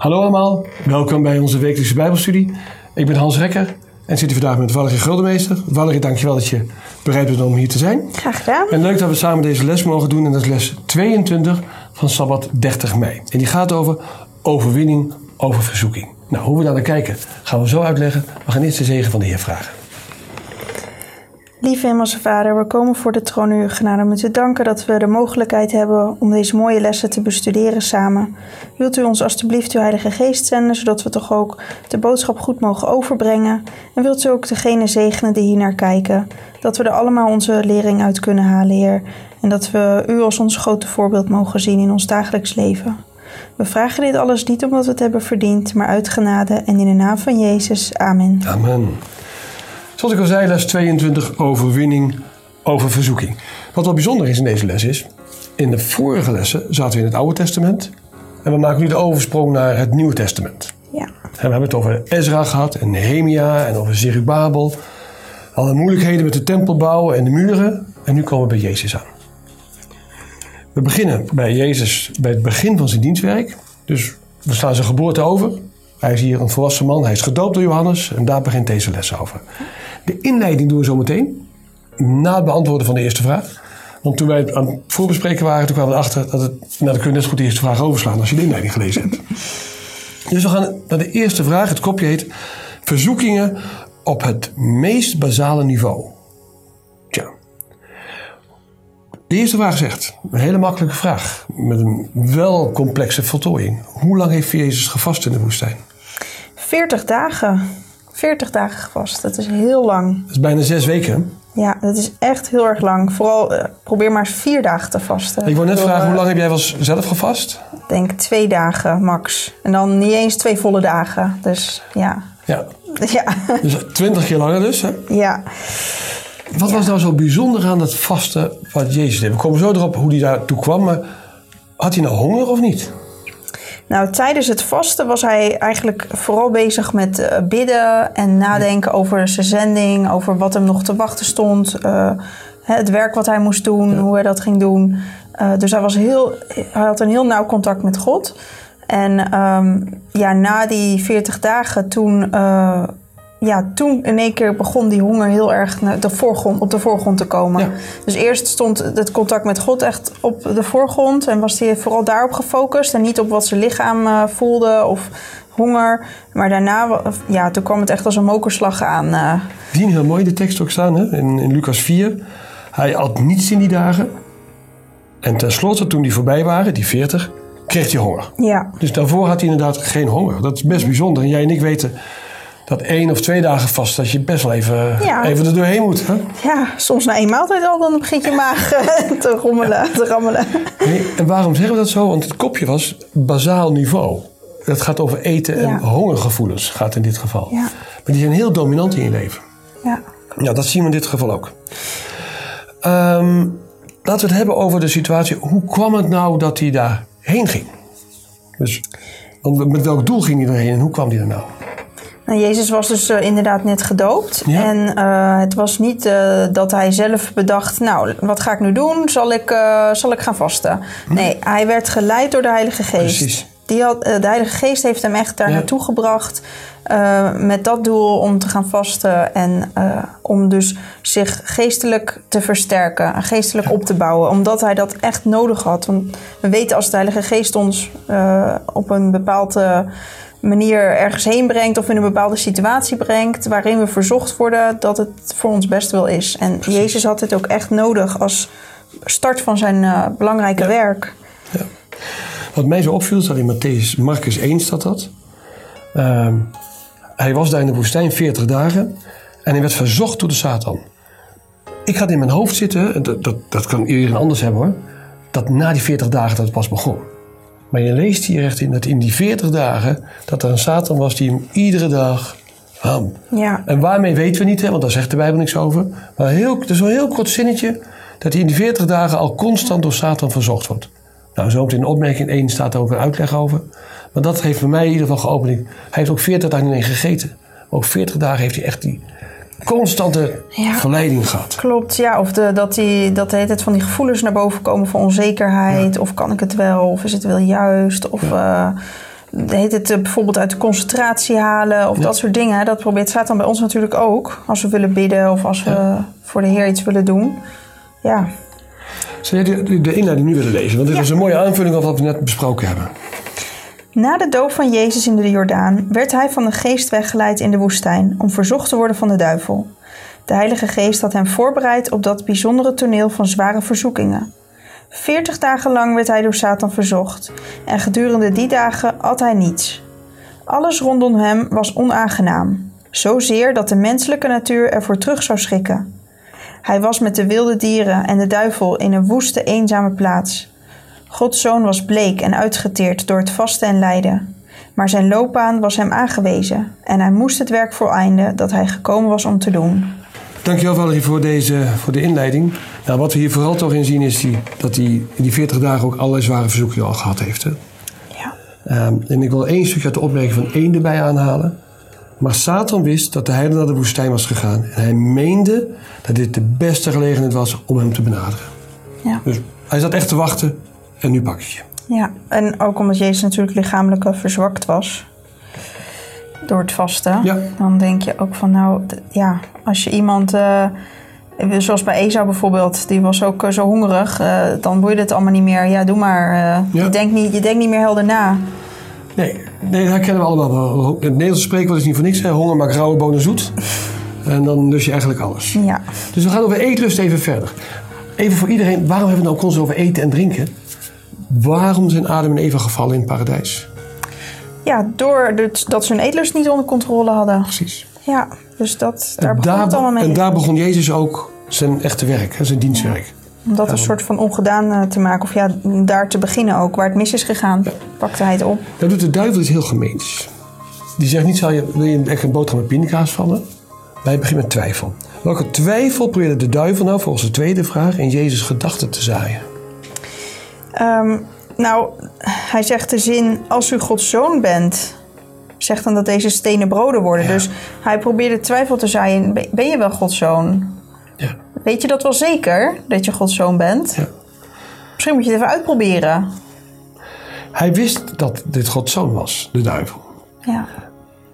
Hallo allemaal, welkom bij onze wekelijkse Bijbelstudie. Ik ben Hans Rekker en zit hier vandaag met Valerie Guldenmeester. Valerie, dankjewel dat je bereid bent om hier te zijn. Graag gedaan. En leuk dat we samen deze les mogen doen. En dat is les 22 van Sabbat 30 mei. En die gaat over overwinning over verzoeking. Nou, hoe we daar naar kijken, gaan we zo uitleggen. We gaan eerst de zegen van de Heer vragen. Lieve Hemelse Vader, we komen voor de troon uw genade om u te danken dat we de mogelijkheid hebben om deze mooie lessen te bestuderen samen. Wilt u ons alstublieft uw Heilige Geest zenden, zodat we toch ook de boodschap goed mogen overbrengen? En wilt u ook degene zegenen die hier naar kijken, dat we er allemaal onze lering uit kunnen halen, Heer. En dat we u als ons grote voorbeeld mogen zien in ons dagelijks leven. We vragen dit alles niet omdat we het hebben verdiend, maar uit genade en in de naam van Jezus. Amen. Amen. Zoals ik al zei, les 22, overwinning over verzoeking. Wat wel bijzonder is in deze les is, in de vorige lessen zaten we in het Oude Testament. En we maken nu de oversprong naar het Nieuwe Testament. Ja. En we hebben het over Ezra gehad en Nehemia en over Zerubabel. Alle moeilijkheden met de tempelbouw en de muren. En nu komen we bij Jezus aan. We beginnen bij Jezus bij het begin van zijn dienstwerk. Dus we slaan zijn geboorte over. Hij is hier een volwassen man. Hij is gedoopt door Johannes. En daar begint deze les over. De inleiding doen we zo meteen. Na het beantwoorden van de eerste vraag. Want toen wij aan het voorbespreken waren, toen kwamen we erachter dat het. Nou, dan kun je net zo goed de eerste vraag overslaan als je de inleiding gelezen hebt. Dus we gaan naar de eerste vraag. Het kopje heet Verzoekingen op het meest basale niveau. Tja. De eerste vraag zegt, een hele makkelijke vraag, met een wel complexe voltooiing. Hoe lang heeft Jezus gevast in de woestijn? 40 dagen. 40 dagen gevast. Dat is heel lang. Dat is bijna zes weken. Ja, dat is echt heel erg lang. Vooral uh, probeer maar eens vier dagen te vasten. Ik wou net vragen, hoe uh, lang heb jij wel eens zelf gevast? Ik denk twee dagen max. En dan niet eens twee volle dagen. Dus ja. Ja, Ja. dus twintig keer langer dus. Hè? ja. Wat was nou zo bijzonder aan dat vasten wat Jezus deed? We komen zo erop hoe hij daartoe kwam, maar had hij nou honger of niet? Nou, tijdens het vasten was hij eigenlijk vooral bezig met eh, bidden en nadenken over zijn zending, over wat hem nog te wachten stond, eh, het werk wat hij moest doen, hoe hij dat ging doen. Eh, dus hij, was heel, hij had een heel nauw contact met God. En ehm, ja, na die 40 dagen, toen, ja, toen in één keer begon die honger heel erg naar de voorgrond, op de voorgrond te komen. Ja. Dus eerst stond het contact met God echt op de voorgrond en was hij vooral daarop gefocust en niet op wat zijn lichaam eh, voelde of honger. Maar daarna, ja, toen kwam het echt als een mokerslag aan. eh. Die heel mooi de tekst ook staan hè? In, in Lucas 4. Hij at niets in die dagen. En tenslotte, toen die voorbij waren, die 40, kreeg hij honger. ja, Dus daarvoor had hij inderdaad geen honger. Dat is best bijzonder. En jij en ik weten dat één of twee dagen vast, dat je best wel even, Ja. even er doorheen moet. Hè? ja, soms na één maaltijd al, dan begint je maag eh, te rommelen, te rammelen. Nee, en waarom zeggen we dat zo? Want het kopje was bazaal niveau. Dat gaat over eten en Ja. hongergevoelens, gaat in dit geval. Ja. Maar die zijn heel dominant in je leven. Ja. Ja, dat zien we in dit geval ook. Ehm, laten we het hebben over de situatie. Hoe kwam het nou dat hij daarheen ging? Dus met welk doel ging hij erheen en hoe kwam hij er nou? Nou, Jezus was dus eh, inderdaad net gedoopt. Ja. En eh, het was niet eh, dat hij zelf bedacht... nou, wat ga ik nu doen? Zal ik, zal ik gaan vasten? Nee, hij werd geleid door de Heilige Geest. Precies. Die had, de Heilige Geest heeft hem echt daar Ja. naartoe gebracht... met dat doel om te gaan vasten... en om dus zich geestelijk te versterken... en geestelijk op te bouwen. Omdat hij dat echt nodig had. Want we weten als de Heilige Geest ons op een bepaalde manier ergens heen brengt of in een bepaalde situatie brengt waarin we verzocht worden dat het voor ons best wel is. En Jezus had dit ook echt nodig als start van zijn eh, belangrijke werk. Wat mij zo opviel, staat in Matthäus, Marcus 1 staat dat. Ehm, hij was daar in de woestijn 40 dagen en hij werd verzocht door de Satan. Ik had in mijn hoofd zitten, en dat, dat, dat kan iedereen anders hebben hoor, dat na die 40 dagen dat het pas begon. Maar je leest hier echt in dat in die 40 dagen dat er een Satan was die hem iedere dag ham. Ja, En waarmee weten we niet, hè, want daar zegt de Bijbel niks over. Maar heel, het is wel een heel kort zinnetje dat hij in die 40 dagen al constant door Satan verzocht wordt. Nou, zo in opmerking 1 staat er ook een uitleg over. Maar dat heeft bij mij in ieder geval geopend. Hij heeft ook 40 dagen niet gegeten. Maar ook 40 dagen heeft hij echt die constante Ja. verleiding gehad. klopt. Ja, of de, dat, die, dat de hele tijd van die gevoelens naar boven komen van onzekerheid. Of kan ik het wel? Of is het wel juist? Of eh, heet het, eh, bijvoorbeeld uit de concentratie halen of dat soort dingen. Dat probeert Satan bij ons natuurlijk ook. Als we willen bidden of als we voor de Heer iets willen doen. Ja, Zou jij de, de inleiding nu willen lezen? Want dit was een mooie aanvulling op wat we net besproken hebben. Na de doop van Jezus in de Jordaan werd hij van de geest weggeleid in de woestijn om verzocht te worden van de duivel. De Heilige Geest had hem voorbereid op dat bijzondere toneel van zware verzoekingen. Veertig dagen lang werd hij door Satan verzocht en gedurende die dagen at hij niets. Alles rondom hem was onaangenaam, zozeer dat de menselijke natuur ervoor terug zou schrikken. Hij was met de wilde dieren en de duivel in een woeste, eenzame plaats. Gods zoon was bleek en uitgeteerd door het vasten en lijden. Maar zijn loopbaan was hem aangewezen en hij moest het werk voleinden dat hij gekomen was om te doen. Dankjewel Valerie voor, deze, voor de inleiding. Nou, wat we hier vooral toch in zien is die, dat hij in die 40 dagen ook allerlei zware verzoekingen al gehad heeft. Hè? Ja. Ehm, en ik wil één stukje uit de opmerking van één erbij aanhalen. Maar Satan wist dat de heilige naar de woestijn was gegaan. En hij meende dat dit de beste gelegenheid was om hem te benaderen. Ja. Dus hij zat echt te wachten en nu pak ik je. ja, en ook omdat Jezus natuurlijk lichamelijk wel verzwakt was door het vasten. Ja. Dan denk je ook van nou, ja, als je iemand... eh, Zoals bij Esau bijvoorbeeld, die was ook eh, zo hongerig. eh, dan boeide het allemaal niet meer. Ja, doe maar. Ja. je, denkt niet, je denkt niet meer helder na. Nee, nee, dat herkennen we allemaal. wel. Het Nederlandse spreekwoord is niet voor niks. Hè? Honger maakt rauwe bonen zoet. En dan lust je eigenlijk alles. Ja. Dus we gaan over eetlust even verder. Even voor iedereen, waarom hebben we nou constant over eten en drinken? Waarom zijn Adam en Eva gevallen in het paradijs? Ja, door dat ze hun eetlust niet onder controle hadden. Precies. Ja, dus dat, daar begon daar, het allemaal mee. en daar begon Jezus ook zijn echte werk, zijn dienstwerk. Om dat een soort van ongedaan eh, te maken. Of ja, daar te beginnen ook. Waar het mis is gegaan, pakte hij het op. Dan doet de duivel iets heel gemeens. Die zegt niet, zal je, wil je echt een boterham met pindakaas vallen? Wij beginnen met twijfel. Welke twijfel probeerde de duivel nou volgens de tweede vraag in Jezus' gedachten te zaaien? Ehm, nou, hij zegt de zin, als u Gods zoon bent... Zegt dan dat deze stenen broden worden. Ja. Dus hij probeerde twijfel te zaaien. Ben- je wel Gods zoon? Ja. Weet je dat wel zeker, dat je Gods zoon bent? Ja. Misschien moet je het even uitproberen. Hij wist dat dit Gods zoon was, de duivel. Ja.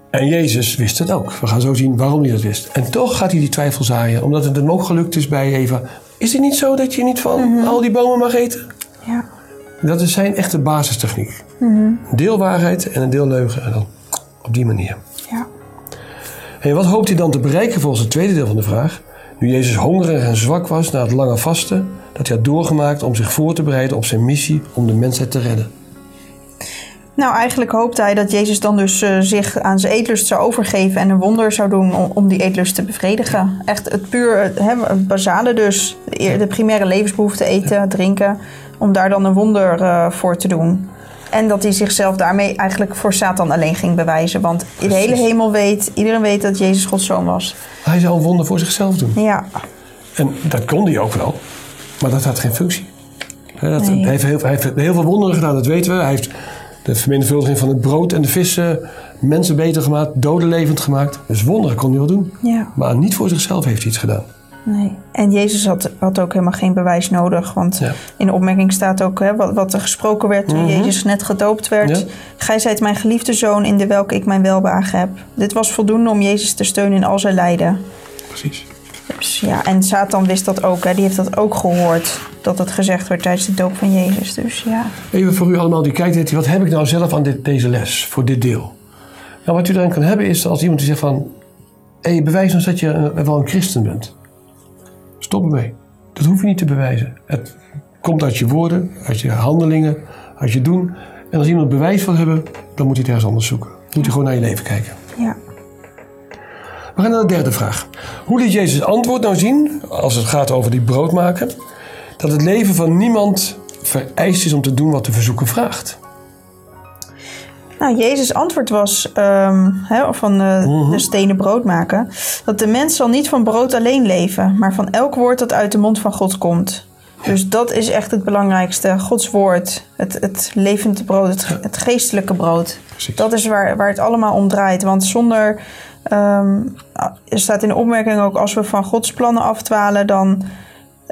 En Jezus wist het ook. We gaan zo zien waarom hij dat wist. En toch gaat hij die twijfel zaaien, omdat het hem ook gelukt is bij Eva. Is het niet zo dat je niet van al die bomen mag eten? Ja. Dat is zijn echte basistechniek. Een deel waarheid en een deel leugen. En dan op die manier. Ja. En wat hoopt hij dan te bereiken volgens het tweede deel van de vraag? Nu Jezus hongerig en zwak was na het lange vasten, dat hij had doorgemaakt om zich voor te bereiden op zijn missie om de mensheid te redden. Nou, eigenlijk hoopte hij dat Jezus dan dus eh, zich aan zijn eetlust zou overgeven en een wonder zou doen om, om die eetlust te bevredigen. Echt het puur, het, basale dus, de primaire levensbehoeften, eten, drinken, om daar dan een wonder eh, voor te doen. En dat hij zichzelf daarmee eigenlijk voor Satan alleen ging bewijzen. Want de hele hemel weet, iedereen weet dat Jezus Gods zoon was. Hij zou een wonder voor zichzelf doen. Ja, En dat kon hij ook wel, maar dat had geen functie. Hè, Dat, Nee. hij, heeft heel, hij heeft heel veel wonderen gedaan, dat weten we. Hij heeft de vermenigvuldiging van het brood en de vissen mensen beter gemaakt, doden levend gemaakt. Dus wonderen kon hij wel doen. ja, Maar niet voor zichzelf heeft hij iets gedaan. Nee. En Jezus had, had ook helemaal geen bewijs nodig. Want Ja. In de opmerking staat ook hè, wat, wat er gesproken werd toen Jezus net gedoopt werd. Mhm. Ja. Gij zijt mijn geliefde zoon in de welke ik mijn welbehagen heb. Dit was voldoende om Jezus te steunen in al zijn lijden. Precies. Dus, ja, en Satan wist dat ook. Hè. Die heeft dat ook gehoord. Dat het gezegd werd tijdens de doop van Jezus. Dus ja. Even voor u allemaal die kijkt, wat heb ik nou zelf aan dit, deze les, voor dit deel? Nou, wat u dan kan hebben is als iemand die zegt van... Hé, hey, bewijs ons dat je een- wel een christen bent. Stop ermee. Dat hoef je niet te bewijzen. Het komt uit je woorden, uit je handelingen, uit je doen. En als iemand bewijs wil hebben, dan moet hij het ergens anders zoeken. Dan moet hij gewoon naar je leven kijken. ja. We gaan naar de derde vraag. Hoe liet Jezus antwoord nou zien, als het gaat over die brood maken, dat het leven van niemand vereist is om te doen wat de verzoeker vraagt? Nou, Jezus' antwoord was ehm, van eh, de stenen brood maken. Dat de mens zal niet van brood alleen leven, maar van elk woord dat uit de mond van God komt. Dus dat is echt het belangrijkste. Gods woord, het, het levende brood, het, het geestelijke brood. Precies. Dat is waar, waar het allemaal om draait. Want zonder, ehm, er staat in de opmerking ook, als we van Gods plannen afdwalen, dan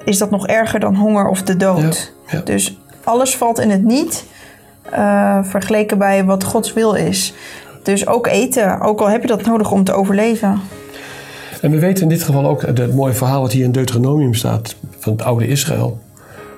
is dat nog erger dan honger of de dood. Ja, ja. Dus alles valt in het niet eh, vergeleken bij wat Gods wil is. Dus ook eten, ook al heb je dat nodig om te overleven. En we weten in dit geval ook het mooie verhaal wat hier in Deuteronomium staat van het oude Israël.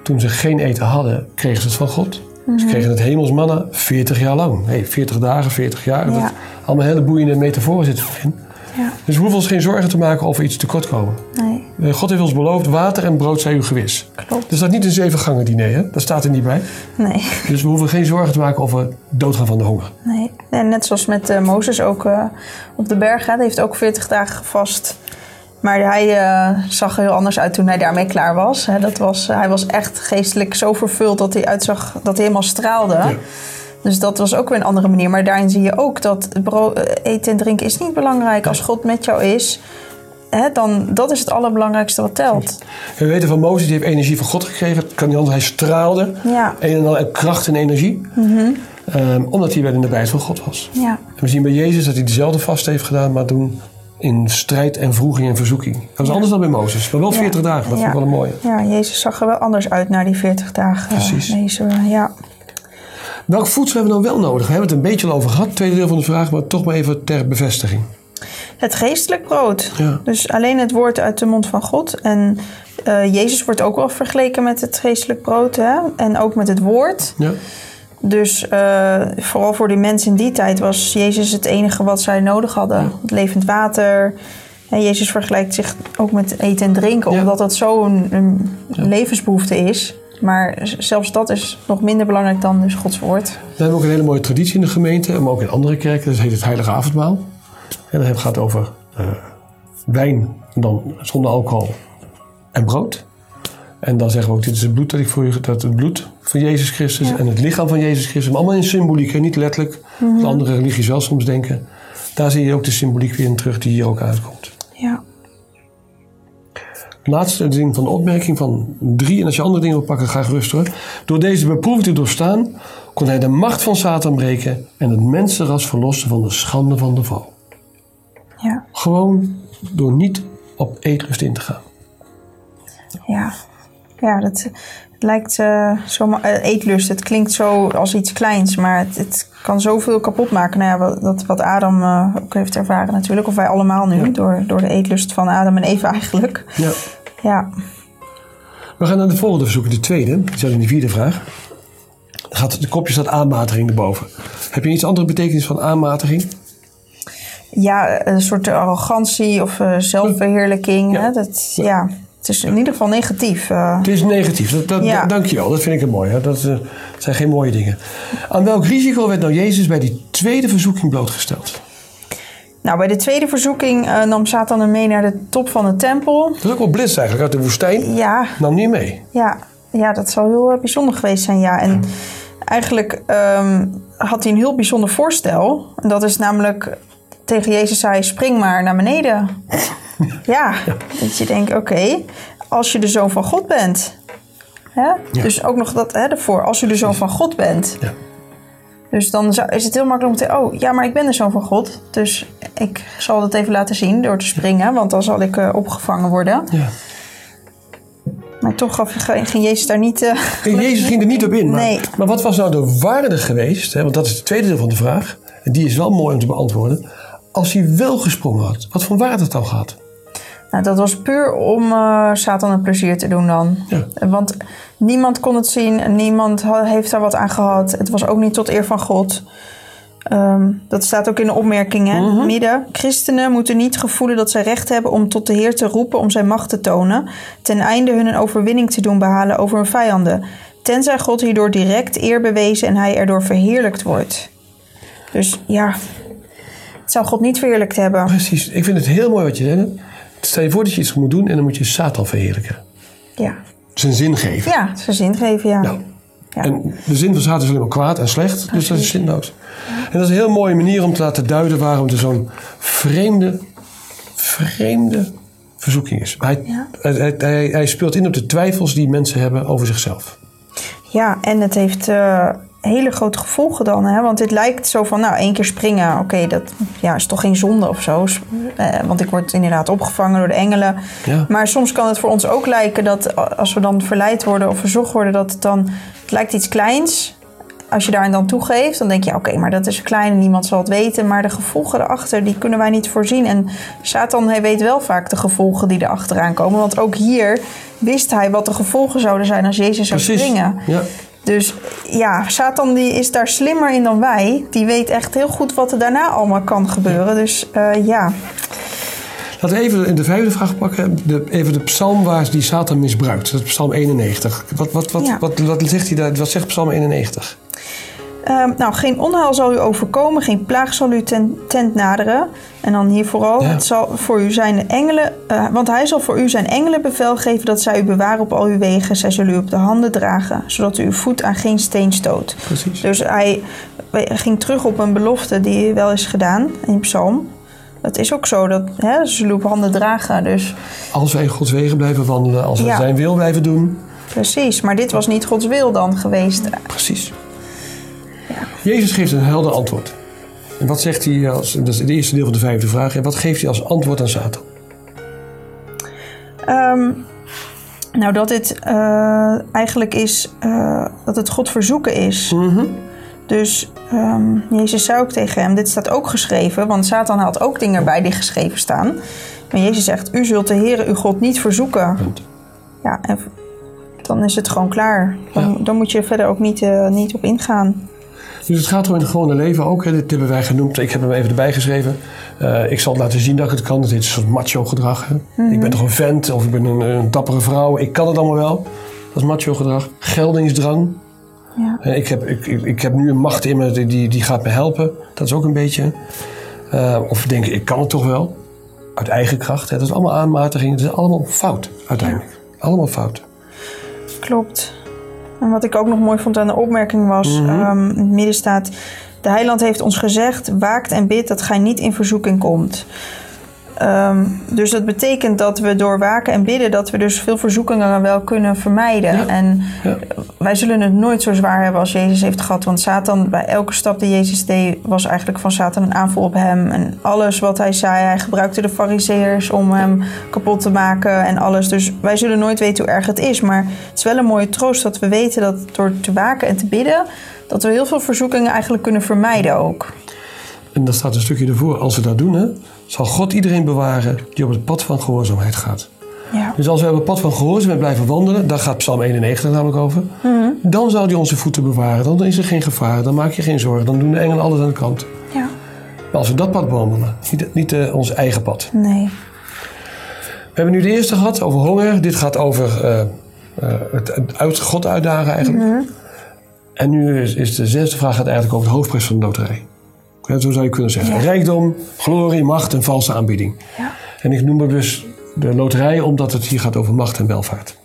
Toen ze geen eten hadden, kregen ze het van God. Ze kregen het hemelsmanna 40 jaar lang. Nee, 40 dagen, 40 jaar. Ja. Dat, allemaal hele boeiende metaforen zitten erin. Ja, Dus we hoeven ons geen zorgen te maken of we iets tekort komen. nee, God heeft ons beloofd, water en brood zijn u gewis. klopt. Er staat niet een zeven gangen diner, hè? dat staat er niet bij. Nee, Dus we hoeven geen zorgen te maken of we doodgaan van de honger. nee. En net zoals met eh, Mozes ook eh, op de berg. Hij heeft ook 40 dagen gevast. Maar hij eh, zag er heel anders uit toen hij daarmee klaar was. Hè, dat was hij was echt geestelijk zo vervuld dat hij uitzag dat hij helemaal straalde. Dus dat was ook weer een andere manier. Maar daarin zie je ook dat eh, eten en drinken is niet belangrijk. Als God met jou is, dan dat is het allerbelangrijkste wat telt. We weten van Mozes, die heeft energie van God gekregen. Kan niet anders, hij straalde. Ja, Een en al kracht en energie. Ehm, omdat hij bij de nabijheid van God was. ja, En we zien bij Jezus dat hij dezelfde vast heeft gedaan, maar toen in strijd en vroeging en verzoeking. Dat was anders dan bij Mozes, maar wel 40 dagen. Dat vond ik wel een mooie. ja, Jezus zag er wel anders uit na die 40 dagen. Precies. Deze, ja. Welk voedsel hebben we nou wel nodig? We hebben het een beetje al over gehad, tweede deel van de vraag, maar toch maar even ter bevestiging. Het geestelijk brood. Ja. Dus alleen het woord uit de mond van God. En eh, Jezus wordt ook wel vergeleken met het geestelijk brood. Hè? En ook met het woord. Ja? Dus eh, vooral voor die mensen in die tijd was Jezus het enige wat zij nodig hadden. Het levend water. En Jezus vergelijkt zich ook met eten en drinken. Omdat dat zo'n een levensbehoefte is. Maar zelfs dat is nog minder belangrijk dan dus Gods woord. We hebben ook een hele mooie traditie in de gemeente, maar ook in andere kerken. Dat heet het Heilige Avondmaal. En dat gaat over eh, wijn, dan zonder alcohol en brood. En dan zeggen we ook, dit is het bloed dat ik voor u, dat het bloed van Jezus Christus en het lichaam van Jezus Christus. Allemaal in symboliek, hè? niet letterlijk. Wat andere religies wel soms denken. Daar zie je ook de symboliek weer in terug die hier ook uitkomt. Ja. Laatste ding van de opmerking van drie. En als je andere dingen wil pakken, ga gerust hoor. Door deze beproeving te doorstaan, kon hij de macht van Satan breken en het mensenras verlossen van de schande van de val. Ja. Gewoon door niet op eetlust in te gaan. Ja, ja dat het lijkt eh, zo ma- eh, eetlust. Het klinkt zo als iets kleins, maar het, het kan zoveel kapot maken. Nou ja, wat, dat, wat Adam eh, ook heeft ervaren natuurlijk, of wij allemaal nu, door, door de eetlust van Adam en Eva eigenlijk. Ja. Ja, We gaan naar de volgende verzoek, de tweede. Die staat in de vierde vraag. Dan Gaat, de kopje staat aanmatiging erboven. Heb je iets andere betekenis van aanmatiging? Ja een soort arrogantie of eh, zelfverheerlijking. Ja. Hè? Dat, ja, het is in ieder geval negatief. eh. Het is negatief. Dat, dat, Ja. Dankjewel, dat vind ik een mooi. Hè? Dat, eh, zijn geen mooie dingen. Aan welk risico werd nou Jezus bij die tweede verzoeking blootgesteld? Nou, bij de tweede verzoeking nam Satan hem mee naar de top van de tempel. Dat is ook wel blitz eigenlijk uit de woestijn. Ja, Nam niet mee. Ja, ja, dat zou heel bijzonder geweest zijn, ja. En eigenlijk ehm, had hij een heel bijzonder voorstel. En dat is namelijk tegen Jezus zei, spring maar naar beneden. ja, dat je denkt, oké, als je de zoon van God bent. Hè? Dus ook nog dat hè, ervoor, als je de zoon van God bent. Ja. Dus dan is het heel makkelijk om te oh ja, maar ik ben de zoon van God. Dus ik zal dat even laten zien door te springen, want dan zal ik eh, opgevangen worden. Ja. Maar toch gaf, ging Jezus daar niet... eh, Jezus ging er niet op in. Maar, Nee. maar wat was nou de waarde geweest? Hè, want dat is het tweede deel van de vraag. En die is wel mooi om te beantwoorden. Als hij wel gesprongen had, wat voor waarde had het dan gehad? Nou, dat was puur om eh, Satan een plezier te doen dan. Ja. Want niemand kon het zien en niemand heeft daar wat aan gehad. Het was ook niet tot eer van God. Ehm, dat staat ook in de opmerkingen. Midden. Christenen moeten niet gevoelen dat zij recht hebben om tot de Heer te roepen om zijn macht te tonen. Ten einde hun een overwinning te doen behalen over hun vijanden. Tenzij God hierdoor direct eer bewezen en hij erdoor verheerlijkt wordt. Dus ja, het zou God niet verheerlijkt hebben. Precies. Ik vind het heel mooi wat je zei. Stel je voor dat je iets moet doen en dan moet je Satan verheerlijken. Ja, Zijn zin geven. ja zijn zin geven, ja. Nou, Ja. En de zin van Satan is alleen maar kwaad en slecht. Dus dat is zinloos. En dat is een heel mooie manier om te laten duiden waarom er zo'n vreemde, vreemde verzoeking is. Hij, Ja. hij, hij, hij speelt in op de twijfels die mensen hebben over zichzelf. Ja, en het heeft eh, hele grote gevolgen dan. Hè? Want dit lijkt zo van, nou, één keer springen. Oké, dat ja, is toch geen zonde of zo. Eh, want ik word inderdaad opgevangen door de engelen. Ja. Maar soms kan het voor ons ook lijken dat als we dan verleid worden of verzocht worden... dat het dan, het lijkt iets kleins. als je daarin dan toegeeft, dan denk je, oké, maar dat is klein en niemand zal het weten. Maar de gevolgen erachter, die kunnen wij niet voorzien. En Satan hij weet wel vaak de gevolgen die erachteraan komen. Want ook hier wist hij wat de gevolgen zouden zijn als Jezus zou springen. Ja. Dus ja, Satan die is daar slimmer in dan wij. Die weet echt heel goed wat er daarna allemaal kan gebeuren. Dus eh, ja, Laten we even de vijfde vraag pakken. De, even de psalm waar die Satan misbruikt. Dat is psalm 91. Wat, wat, wat, Ja. wat, wat, zegt, hij daar, wat zegt psalm 91? Ehm, nou, geen onheil zal u overkomen, geen plaag zal u ten, tent naderen. En dan hier vooral, Ja. het zal voor u zijn engelen, eh, want hij zal voor u zijn engelen bevel geven dat zij u bewaren op al uw wegen. Zij zullen u op de handen dragen, zodat u uw voet aan geen steen stoot. Precies. Dus hij ging terug op een belofte die wel is gedaan in Psalm. Het is ook zo dat hè, ze zullen u op handen dragen. Dus Als wij in Gods wegen blijven wandelen, als we Ja. zijn wil blijven doen. precies. Maar dit was niet Gods wil dan geweest. Precies. Jezus geeft een helder antwoord. En wat zegt hij als, dat is het eerste deel van de vijfde vraag. En wat geeft hij als antwoord aan Satan? Ehm, nou, dat dit eh, eigenlijk is eh, dat het God verzoeken is. Dus ehm, Jezus zei ook tegen hem: Dit staat ook geschreven, want Satan had ook dingen bij die geschreven staan. Maar Jezus zegt: U zult de Heere uw God niet verzoeken. Punt. Ja, en dan is het gewoon klaar. Dan, dan moet je verder ook niet, eh, niet op ingaan. Dus het gaat er in het gewone leven ook. Hè. Dit hebben wij genoemd. Ik heb hem even erbij geschreven. Eh, ik zal het laten zien dat ik het kan. Dit is een soort macho gedrag. Hè. Ik ben toch een vent of ik ben een, een dappere vrouw. Ik kan het allemaal wel. Dat is macho gedrag. Geldingsdrang. Ja. Eh, Ik heb, ik, ik, ik heb nu een macht in me die, die gaat me helpen. Dat is ook een beetje. eh, of denken, ik kan het toch wel. Uit eigen kracht. Hè. Dat is allemaal aanmatiging. Het is allemaal fout uiteindelijk. Allemaal fout. Klopt. En wat ik ook nog mooi vond aan de opmerking was, Mhm. ehm, in het midden staat... De heiland heeft ons gezegd, waakt en bid dat gij niet in verzoeking komt. Ehm, dus dat betekent dat we door waken en bidden... dat we dus veel verzoekingen wel kunnen vermijden. Ja. En Ja. wij zullen het nooit zo zwaar hebben als Jezus heeft gehad. Want Satan, bij elke stap die Jezus deed... was eigenlijk van Satan een aanval op hem. En alles wat hij zei, hij gebruikte de fariseërs... om hem kapot te maken en alles. Dus wij zullen nooit weten hoe erg het is. Maar het is wel een mooie troost dat we weten... dat door te waken en te bidden... dat we heel veel verzoekingen eigenlijk kunnen vermijden ook. En daar staat een stukje ervoor. Als we dat doen, hè, zal God iedereen bewaren die op het pad van gehoorzaamheid gaat. Ja. Dus als we op het pad van gehoorzaamheid blijven wandelen, daar gaat Psalm 91 namelijk over, dan zal hij onze voeten bewaren. Dan is er geen gevaar, dan maak je geen zorgen, dan doen de engelen alles aan de kant. ja. Maar als we dat pad wandelen, niet, niet eh, ons eigen pad. Nee. We hebben nu de eerste gehad over honger. Dit gaat over eh, eh, het, het uit God uitdagen eigenlijk. En nu is, is de zesde vraag gaat eigenlijk over de hoofdprijs van de loterij. Zo zou je kunnen zeggen. Ja. Rijkdom, glorie, macht en valse aanbieding. Ja. En ik noem het dus de loterij omdat het hier gaat over macht en welvaart.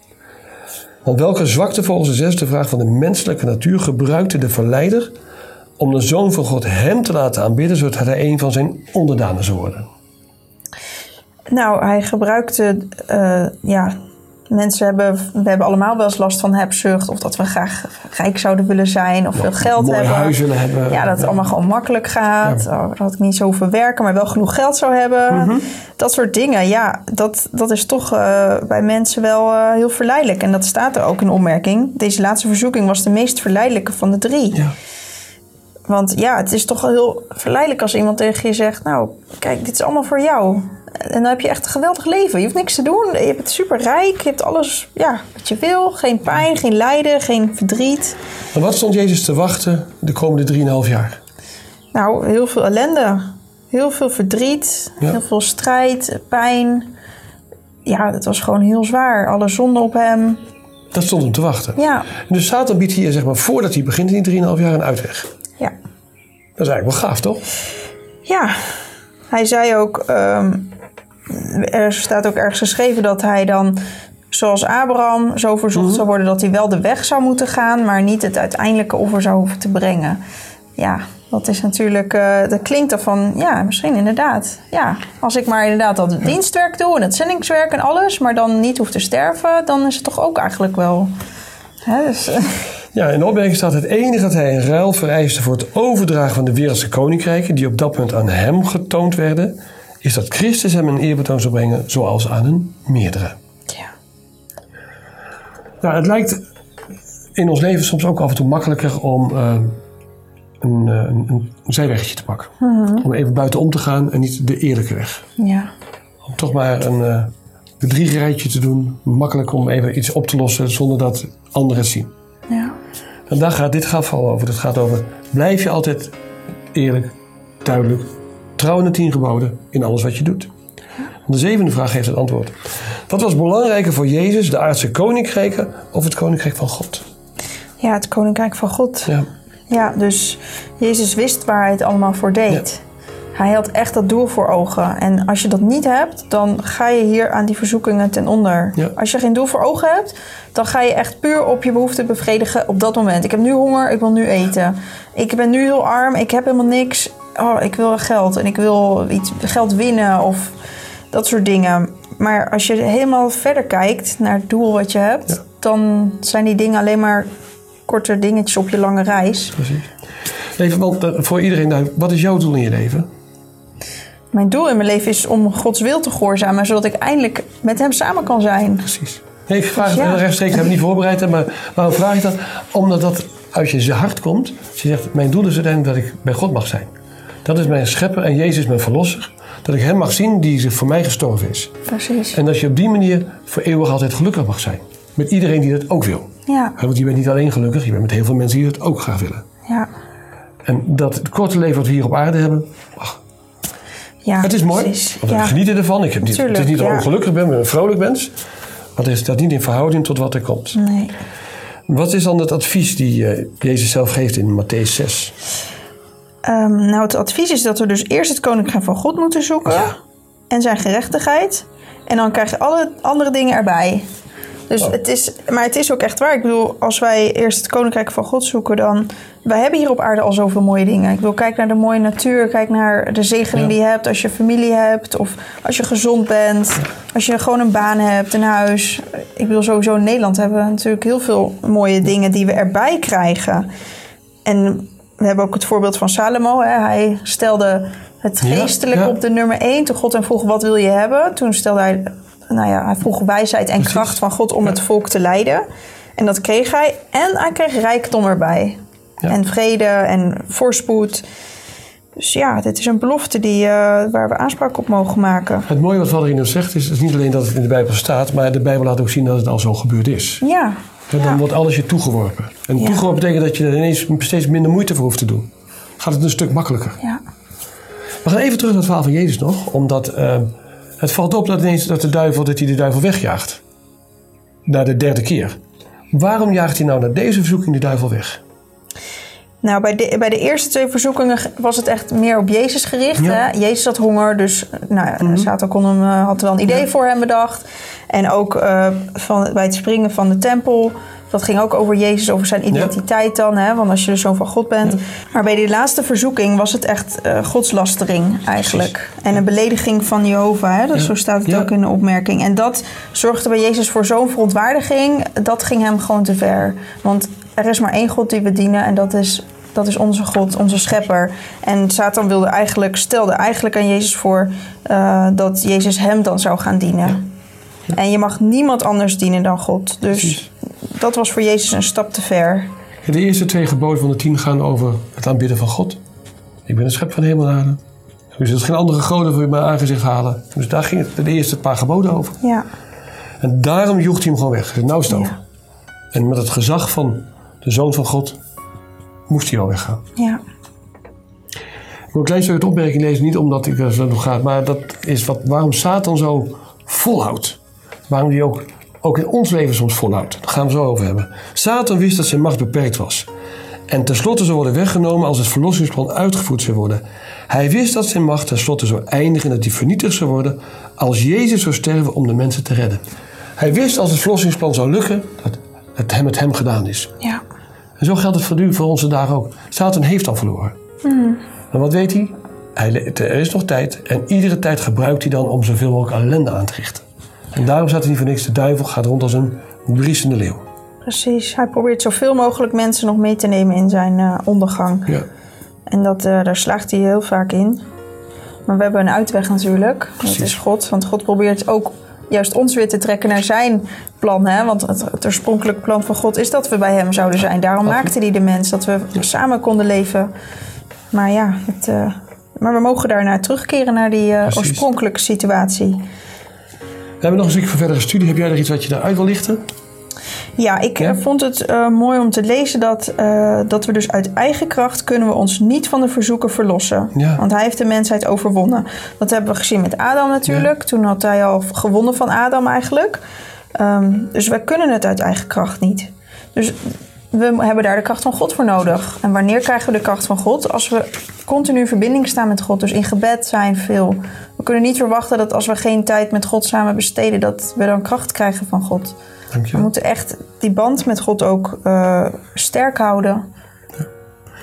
Want welke zwakte volgens de zesde vraag van de menselijke natuur gebruikte de verleider om de zoon van God hem te laten aanbidden zodat hij een van zijn onderdanen zou worden? Nou, hij gebruikte, eh, ja, mensen hebben, we hebben allemaal wel eens last van hebzucht. Of dat we graag rijk zouden willen zijn of veel geld mooi hebben. huis willen hebben. Ja, dat het allemaal gewoon makkelijk gaat. Ja. Oh, dat ik niet zo hoeven werken, maar wel genoeg geld zou hebben. Mhm. Dat soort dingen, ja, dat, dat is toch eh, bij mensen wel eh, heel verleidelijk. En dat staat er ook in opmerking. Deze laatste verzoeking was de meest verleidelijke van de drie. Ja. Want ja, het is toch wel heel verleidelijk als iemand tegen je zegt... nou, kijk, dit is allemaal voor jou. En dan heb je echt een geweldig leven. Je hoeft niks te doen. Je bent super rijk. Je hebt alles ja, wat je wil. Geen pijn, geen lijden, geen verdriet. En wat stond Jezus te wachten de komende 3,5 jaar? Nou, heel veel ellende. Heel veel verdriet. Ja. Heel veel strijd, pijn. Ja, het was gewoon heel zwaar. Alle zonde op hem. Dat stond hem te wachten. Ja, dus Satan biedt hier, zeg maar, voordat hij begint in die 3,5 jaar een uitweg. ja. Dat is eigenlijk wel gaaf, toch? Ja, hij zei ook, ehm, er staat ook ergens geschreven dat hij dan, zoals Abraham, zo verzocht zou worden dat hij wel de weg zou moeten gaan, maar niet het uiteindelijke offer zou hoeven te brengen. Ja, dat is natuurlijk, eh, dat klinkt dan van, ja, misschien inderdaad. Ja, als ik maar inderdaad dat dienstwerk doe en het zendingswerk en alles, maar dan niet hoef te sterven, dan is het toch ook eigenlijk wel. Hè, dus, eh, Ja, in de opmerking staat het enige dat hij in ruil vereiste voor het overdragen van de wereldse koninkrijken, die op dat punt aan hem getoond werden, is dat Christus hem een eerbetoon zou brengen, zoals aan een meerdere. ja. Nou, het lijkt in ons leven soms ook af en toe makkelijker om eh, een, eh, een, een, zijweggetje te pakken. Om even buitenom te gaan en niet de eerlijke weg. Ja. Om toch maar een uh, bedriegerijtje te doen. Makkelijk om even iets op te lossen zonder dat anderen het zien. Ja. En daar gaat dit geval over. Het gaat over, blijf je altijd eerlijk, duidelijk, trouw de tien geboden in alles wat je doet. De zevende vraag geeft het antwoord. Wat was belangrijker voor Jezus, de aardse koninkrijken of het koninkrijk van God? Ja, het koninkrijk van God. Ja, Ja, dus Jezus wist waar hij het allemaal voor deed. Hij had echt dat doel voor ogen. En als je dat niet hebt, dan ga je hier aan die verzoekingen ten onder. Ja. Als je geen doel voor ogen hebt, dan ga je echt puur op je behoeften bevredigen op dat moment. Ik heb nu honger, ik wil nu eten. Ik ben nu heel arm, ik heb helemaal niks. Oh, ik wil geld en ik wil iets, geld winnen of dat soort dingen. Maar als je helemaal verder kijkt naar het doel wat je hebt, Ja. dan zijn die dingen alleen maar korte dingetjes op je lange reis. precies. Even, want eh, voor iedereen, nou, wat is jouw doel in je leven? Mijn doel in mijn leven is om Gods wil te gehoorzamen, zodat ik eindelijk met Hem samen kan zijn. Precies. Nee, ik vraag het Ja. heel rechtstreeks, ik heb het niet voorbereid, maar waarom vraag ik dat? Omdat dat uit je hart komt. Je zegt, mijn doel is uiteindelijk dat ik bij God mag zijn. Dat is mijn schepper en Jezus mijn verlosser. Dat ik hem mag zien die zich voor mij gestorven is. Precies. En dat je op die manier voor eeuwig altijd gelukkig mag zijn. Met iedereen die dat ook wil. Ja, Want je bent niet alleen gelukkig, je bent met heel veel mensen die dat ook graag willen. ja, En dat het korte leven wat we hier op aarde hebben, ach, ja. het is mooi. Precies. Want we Ja. genieten ervan. Ik heb niet, het is niet dat ik ja. ongelukkig ben, maar een vrolijk mens. Maar is dat niet in verhouding tot wat er komt. Nee. Wat is dan het advies die eh, Jezus zelf geeft in Matthäus 6? Ehm, nou, het advies is dat we dus eerst het koninkrijk van God moeten zoeken. Ja. En zijn gerechtigheid. En dan krijg je alle andere dingen erbij. Dus Oh. het is, maar het is ook echt waar. Ik bedoel, als wij eerst het koninkrijk van God zoeken, dan. Wij hebben hier op aarde al zoveel mooie dingen. Ik wil kijk naar de mooie natuur, kijk naar de zegening Ja. die je hebt als je familie hebt, of als je gezond bent, als je gewoon een baan hebt, een huis. Ik bedoel, sowieso in Nederland hebben we natuurlijk heel veel mooie dingen die we erbij krijgen. En we hebben ook het voorbeeld van Salomo. Hè. Hij stelde het geestelijk ja. op de nummer één. Toen God hem vroeg, wat wil je hebben? Toen stelde hij, nou ja, hij vroeg wijsheid en Precies. kracht van God om Ja. het volk te leiden. En dat kreeg hij. En hij kreeg rijkdom erbij. En vrede en voorspoed. Dus ja, dit is een belofte die, eh, waar we aanspraak op mogen maken. Het mooie wat Vaderino zegt is, is niet alleen dat het in de Bijbel staat, maar de Bijbel laat ook zien dat het al zo gebeurd is. Ja, En dan wordt alles je toegeworpen. En toegeworpen betekent dat je er ineens steeds minder moeite voor hoeft te doen. Gaat het een stuk makkelijker. ja. We gaan even terug naar het verhaal van Jezus nog, omdat eh, het valt op dat ineens dat de duivel, dat hij de duivel wegjaagt. Na de derde keer. Waarom jaagt hij nou naar deze verzoeking de duivel weg? Nou, bij de, bij de eerste twee verzoekingen was het echt meer op Jezus gericht. Ja. Hè? Jezus had honger, dus nou ja, Satan kon hem, eh, had wel een idee voor hem bedacht. En ook eh, van, bij het springen van de tempel, dat ging ook over Jezus, over zijn identiteit dan. Hè? Want als je de zoon van God bent. Maar bij die laatste verzoeking was het echt eh, godslastering eigenlijk. En een belediging van Jehovah. Hè? Dat, Ja. Zo staat het ook in de opmerking. En dat zorgde bij Jezus voor zo'n verontwaardiging. Dat ging hem gewoon te ver. Want er is maar één God die we dienen en dat is, dat is onze God, onze schepper. En Satan wilde eigenlijk, stelde eigenlijk aan Jezus voor eh, dat Jezus hem dan zou gaan dienen. En je mag niemand anders dienen dan God. Dus Precies. dat was voor Jezus een stap te ver. De eerste twee geboden van de tien gaan over het aanbidden van God. Ik ben de schep van hemel en aarde. U zult geen andere goden voor mijn aangezicht halen. Dus daar ging het de eerste paar geboden over. Ja, En daarom joegt hij hem gewoon weg. Het nauwste over. En met het gezag van de Zoon van God moest hij al weggaan. ja, Ik wil een klein stukje opmerking lezen, niet omdat ik er zo nog gaat, maar dat is wat, waarom Satan zo volhoudt. Waarom hij ook, ook in ons leven soms volhoudt. Daar gaan we zo over hebben. Satan wist dat zijn macht beperkt was. En tenslotte zou worden weggenomen als het verlossingsplan uitgevoerd zou worden. Hij wist dat zijn macht tenslotte zou eindigen en dat hij vernietigd zou worden als Jezus zou sterven om de mensen te redden. Hij wist als het verlossingsplan zou lukken dat het hem met hem gedaan is. ja, En zo geldt het voor u, voor onze dagen ook. Satan heeft al verloren. En wat weet hij? hij? Er is nog tijd en iedere tijd gebruikt hij dan om zoveel mogelijk ellende aan te richten. En daarom staat hij niet voor niks. De duivel gaat rond als een briesende leeuw. precies. Hij probeert zoveel mogelijk mensen nog mee te nemen in zijn eh, ondergang. Ja. En dat, eh, daar slaagt hij heel vaak in. Maar we hebben een uitweg natuurlijk. Dat Precies. is God. Want God probeert ook juist ons weer te trekken naar zijn plan. Hè? Want het, het oorspronkelijke plan van God is dat we bij hem zouden zijn. Daarom maakte hij de mens, dat we samen konden leven. Maar ja, het, uh, maar we mogen daarna terugkeren naar die uh, oorspronkelijke situatie. We hebben nog een stukje voor verdere studie. Heb jij er iets wat je daaruit wil lichten? Ja, ik ja? vond het uh, mooi om te lezen dat, uh, dat we dus uit eigen kracht kunnen we ons niet van de verzoeken verlossen. Ja. Want hij heeft de mensheid overwonnen. Dat hebben we gezien met Adam natuurlijk. Ja. Toen had hij al gewonnen van Adam eigenlijk. Um, dus wij kunnen het uit eigen kracht niet. Dus we hebben daar de kracht van God voor nodig. En wanneer krijgen we de kracht van God? Als we continu in verbinding staan met God. Dus in gebed zijn veel. We kunnen niet verwachten dat als we geen tijd met God samen besteden, dat we dan kracht krijgen van God. We moeten echt die band met God ook uh, sterk houden. Ja.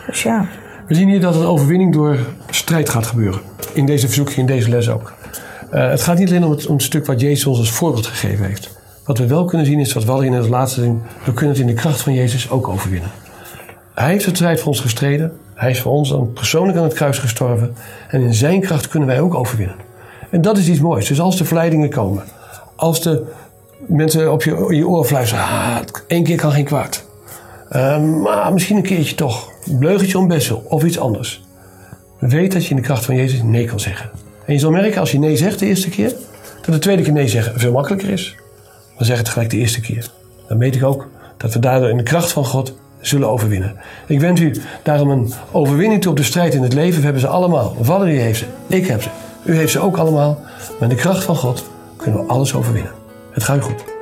Dus ja. We zien hier dat een overwinning door strijd gaat gebeuren. In deze verzoeking, in deze les ook. Uh, het gaat niet alleen om het, om het stuk wat Jezus ons als voorbeeld gegeven heeft. Wat we wel kunnen zien is wat we al in het laatste zien. We kunnen het in de kracht van Jezus ook overwinnen. Hij heeft de strijd voor ons gestreden. Hij is voor ons dan persoonlijk aan het kruis gestorven. En in zijn kracht kunnen wij ook overwinnen. En dat is iets moois. Dus als de verleidingen komen. Als de mensen op je, oor fluisteren. Ah, één keer kan geen kwaad. Uh, maar misschien een keertje toch. Een bleugetje om of iets anders. Weet dat je in de kracht van Jezus nee kan zeggen. En je zal merken als je nee zegt de eerste keer, dat de tweede keer nee zeggen veel makkelijker is. Dan zeg het gelijk de eerste keer. Dan weet ik ook dat we daardoor in de kracht van God zullen overwinnen. Ik wens u daarom een overwinning toe op de strijd in het leven. We hebben ze allemaal. Valerie heeft ze. Ik heb ze. U heeft ze ook allemaal. In de kracht van God kunnen we alles overwinnen. Het gaat goed.